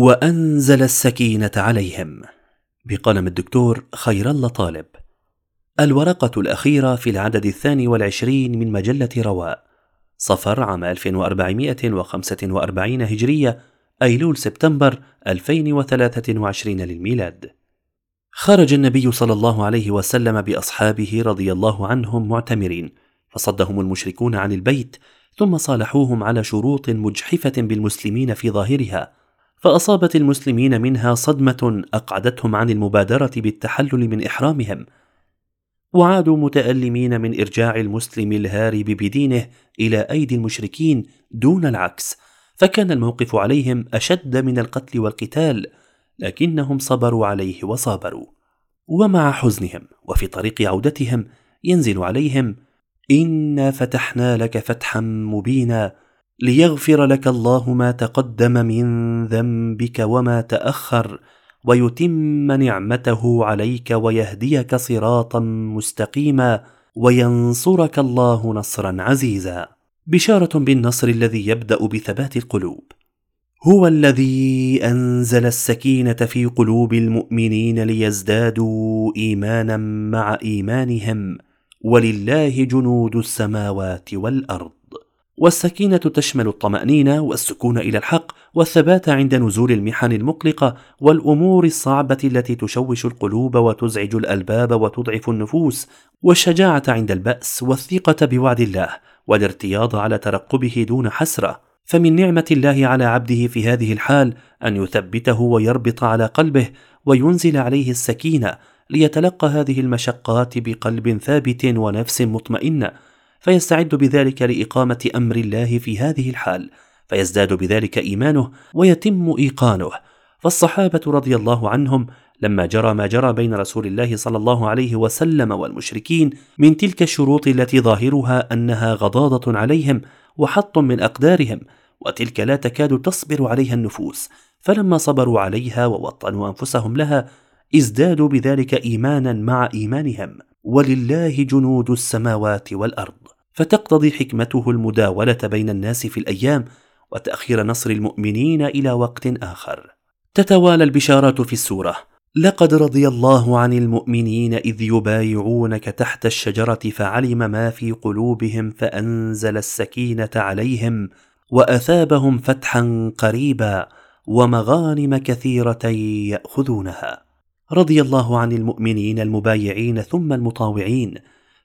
وأنزل السكينة عليهم. بقلم الدكتور خير الله طالب. الورقة الأخيرة في العدد الثاني والعشرين من مجلة رواء صفر عام 1445 هجرية أيلول سبتمبر 2023 للميلاد. خرج النبي صلى الله عليه وسلم بأصحابه رضي الله عنهم معتمرين فصدهم المشركون عن البيت ثم صالحوهم على شروط مجحفة بالمسلمين في ظاهرها. فأصابت المسلمين منها صدمة أقعدتهم عن المبادرة بالتحلل من إحرامهم. وعادوا متألمين من إرجاع المسلم الهارب بدينه إلى أيدي المشركين دون العكس فكان الموقف عليهم أشد من القتل والقتال لكنهم صبروا عليه وصابروا. ومع حزنهم وفي طريق عودتهم ينزل عليهم انا فتحنا لك فتحا مبينا ليغفر لك الله ما تقدم من ذنبك وما تأخر ويتم نعمته عليك ويهديك صراطا مستقيما وينصرك الله نصرا عزيزا. بشارة بالنصر الذي يبدأ بثبات القلوب. هو الذي أنزل السكينة في قلوب المؤمنين ليزدادوا إيمانا مع إيمانهم ولله جنود السماوات والأرض. والسكينة تشمل الطمأنينة والسكون إلى الحق والثبات عند نزول المحن المقلقة والأمور الصعبة التي تشوش القلوب وتزعج الألباب وتضعف النفوس والشجاعة عند البأس والثقة بوعد الله والارتياض على ترقبه دون حسرة. فمن نعمة الله على عبده في هذه الحال أن يثبته ويربط على قلبه وينزل عليه السكينة ليتلقى هذه المشقات بقلب ثابت ونفس مطمئنة. فيستعد بذلك لإقامة أمر الله في هذه الحال فيزداد بذلك إيمانه ويتم إيقانه. فالصحابة رضي الله عنهم لما جرى ما جرى بين رسول الله صلى الله عليه وسلم والمشركين من تلك الشروط التي ظاهرها أنها غضاضة عليهم وحط من أقدارهم وتلك لا تكاد تصبر عليها النفوس. فلما صبروا عليها ووطنوا أنفسهم لها ازدادوا بذلك إيمانا مع إيمانهم. ولله جنود السماوات والأرض. فتقتضي حكمته المداولة بين الناس في الأيام وتأخير نصر المؤمنين إلى وقت آخر. تتوالى البشارات في السورة. لقد رضي الله عن المؤمنين إذ يبايعونك تحت الشجرة فعلم ما في قلوبهم فأنزل السكينة عليهم وأثابهم فتحا قريبا ومغانم كثيرة يأخذونها. رضي الله عن المؤمنين المبايعين ثم المطاوعين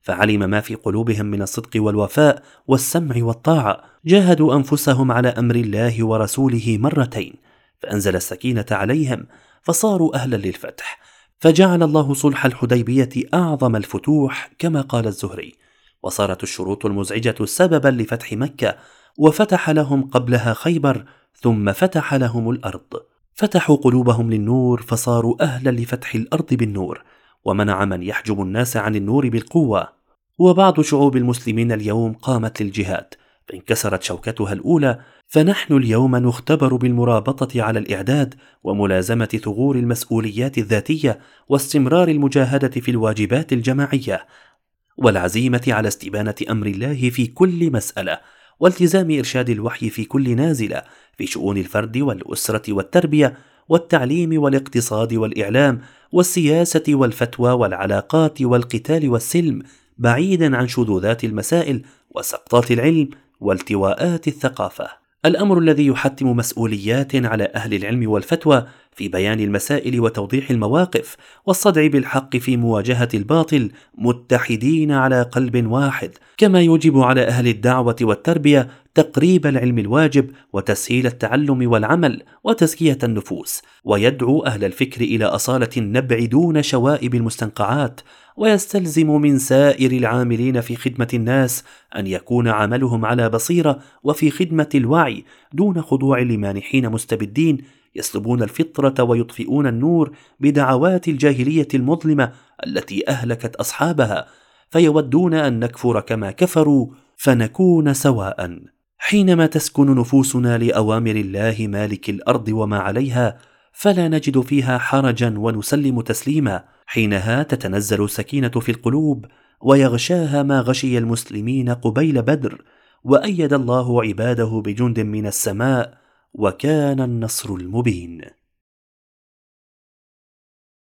فعلم ما في قلوبهم من الصدق والوفاء والسمع والطاعة. جاهدوا أنفسهم على أمر الله ورسوله مرتين فأنزل السكينة عليهم فصاروا أهلا للفتح. فجعل الله صلح الحديبية أعظم الفتوح كما قال الزهري. وصارت الشروط المزعجة سببا لفتح مكة وفتح لهم قبلها خيبر ثم فتح لهم الأرض. فتحوا قلوبهم للنور فصاروا أهلا لفتح الأرض بالنور. ومنع من يحجب الناس عن النور بالقوة. وبعض شعوب المسلمين اليوم قامت للجهاد فانكسرت شوكتها الأولى فنحن اليوم نختبر بالمرابطة على الإعداد وملازمة ثغور المسؤوليات الذاتية واستمرار المجاهدة في الواجبات الجماعية والعزيمة على استبانة أمر الله في كل مسألة والتزام إرشاد الوحي في كل نازلة في شؤون الفرد والأسرة والتربية والتعليم والاقتصاد والإعلام والسياسة والفتوى والعلاقات والقتال والسلم بعيدا عن شذوذات المسائل وسقطات العلم والتواءات الثقافة. الأمر الذي يحتم مسؤوليات على أهل العلم والفتوى في بيان المسائل وتوضيح المواقف والصدع بالحق في مواجهة الباطل متحدين على قلب واحد كما يجب على أهل الدعوة والتربية تقريب العلم الواجب وتسهيل التعلم والعمل وتزكية النفوس ويدعو أهل الفكر إلى أصالة النبع دون شوائب المستنقعات ويستلزم من سائر العاملين في خدمة الناس أن يكون عملهم على بصيرة وفي خدمة الوعي دون خضوع لمانحين مستبدين يسلبون الفطرة ويطفئون النور بدعوات الجاهلية المظلمة التي أهلكت أصحابها فيودون أن نكفر كما كفروا فنكون سواء. حينما تسكن نفوسنا لأوامر الله مالك الأرض وما عليها فلا نجد فيها حرجا ونسلم تسليما. حينها تتنزل السكينة في القلوب ويغشاها ما غشي المسلمين قبيل بدر وأيد الله عباده بجند من السماء وكان النصر المبين.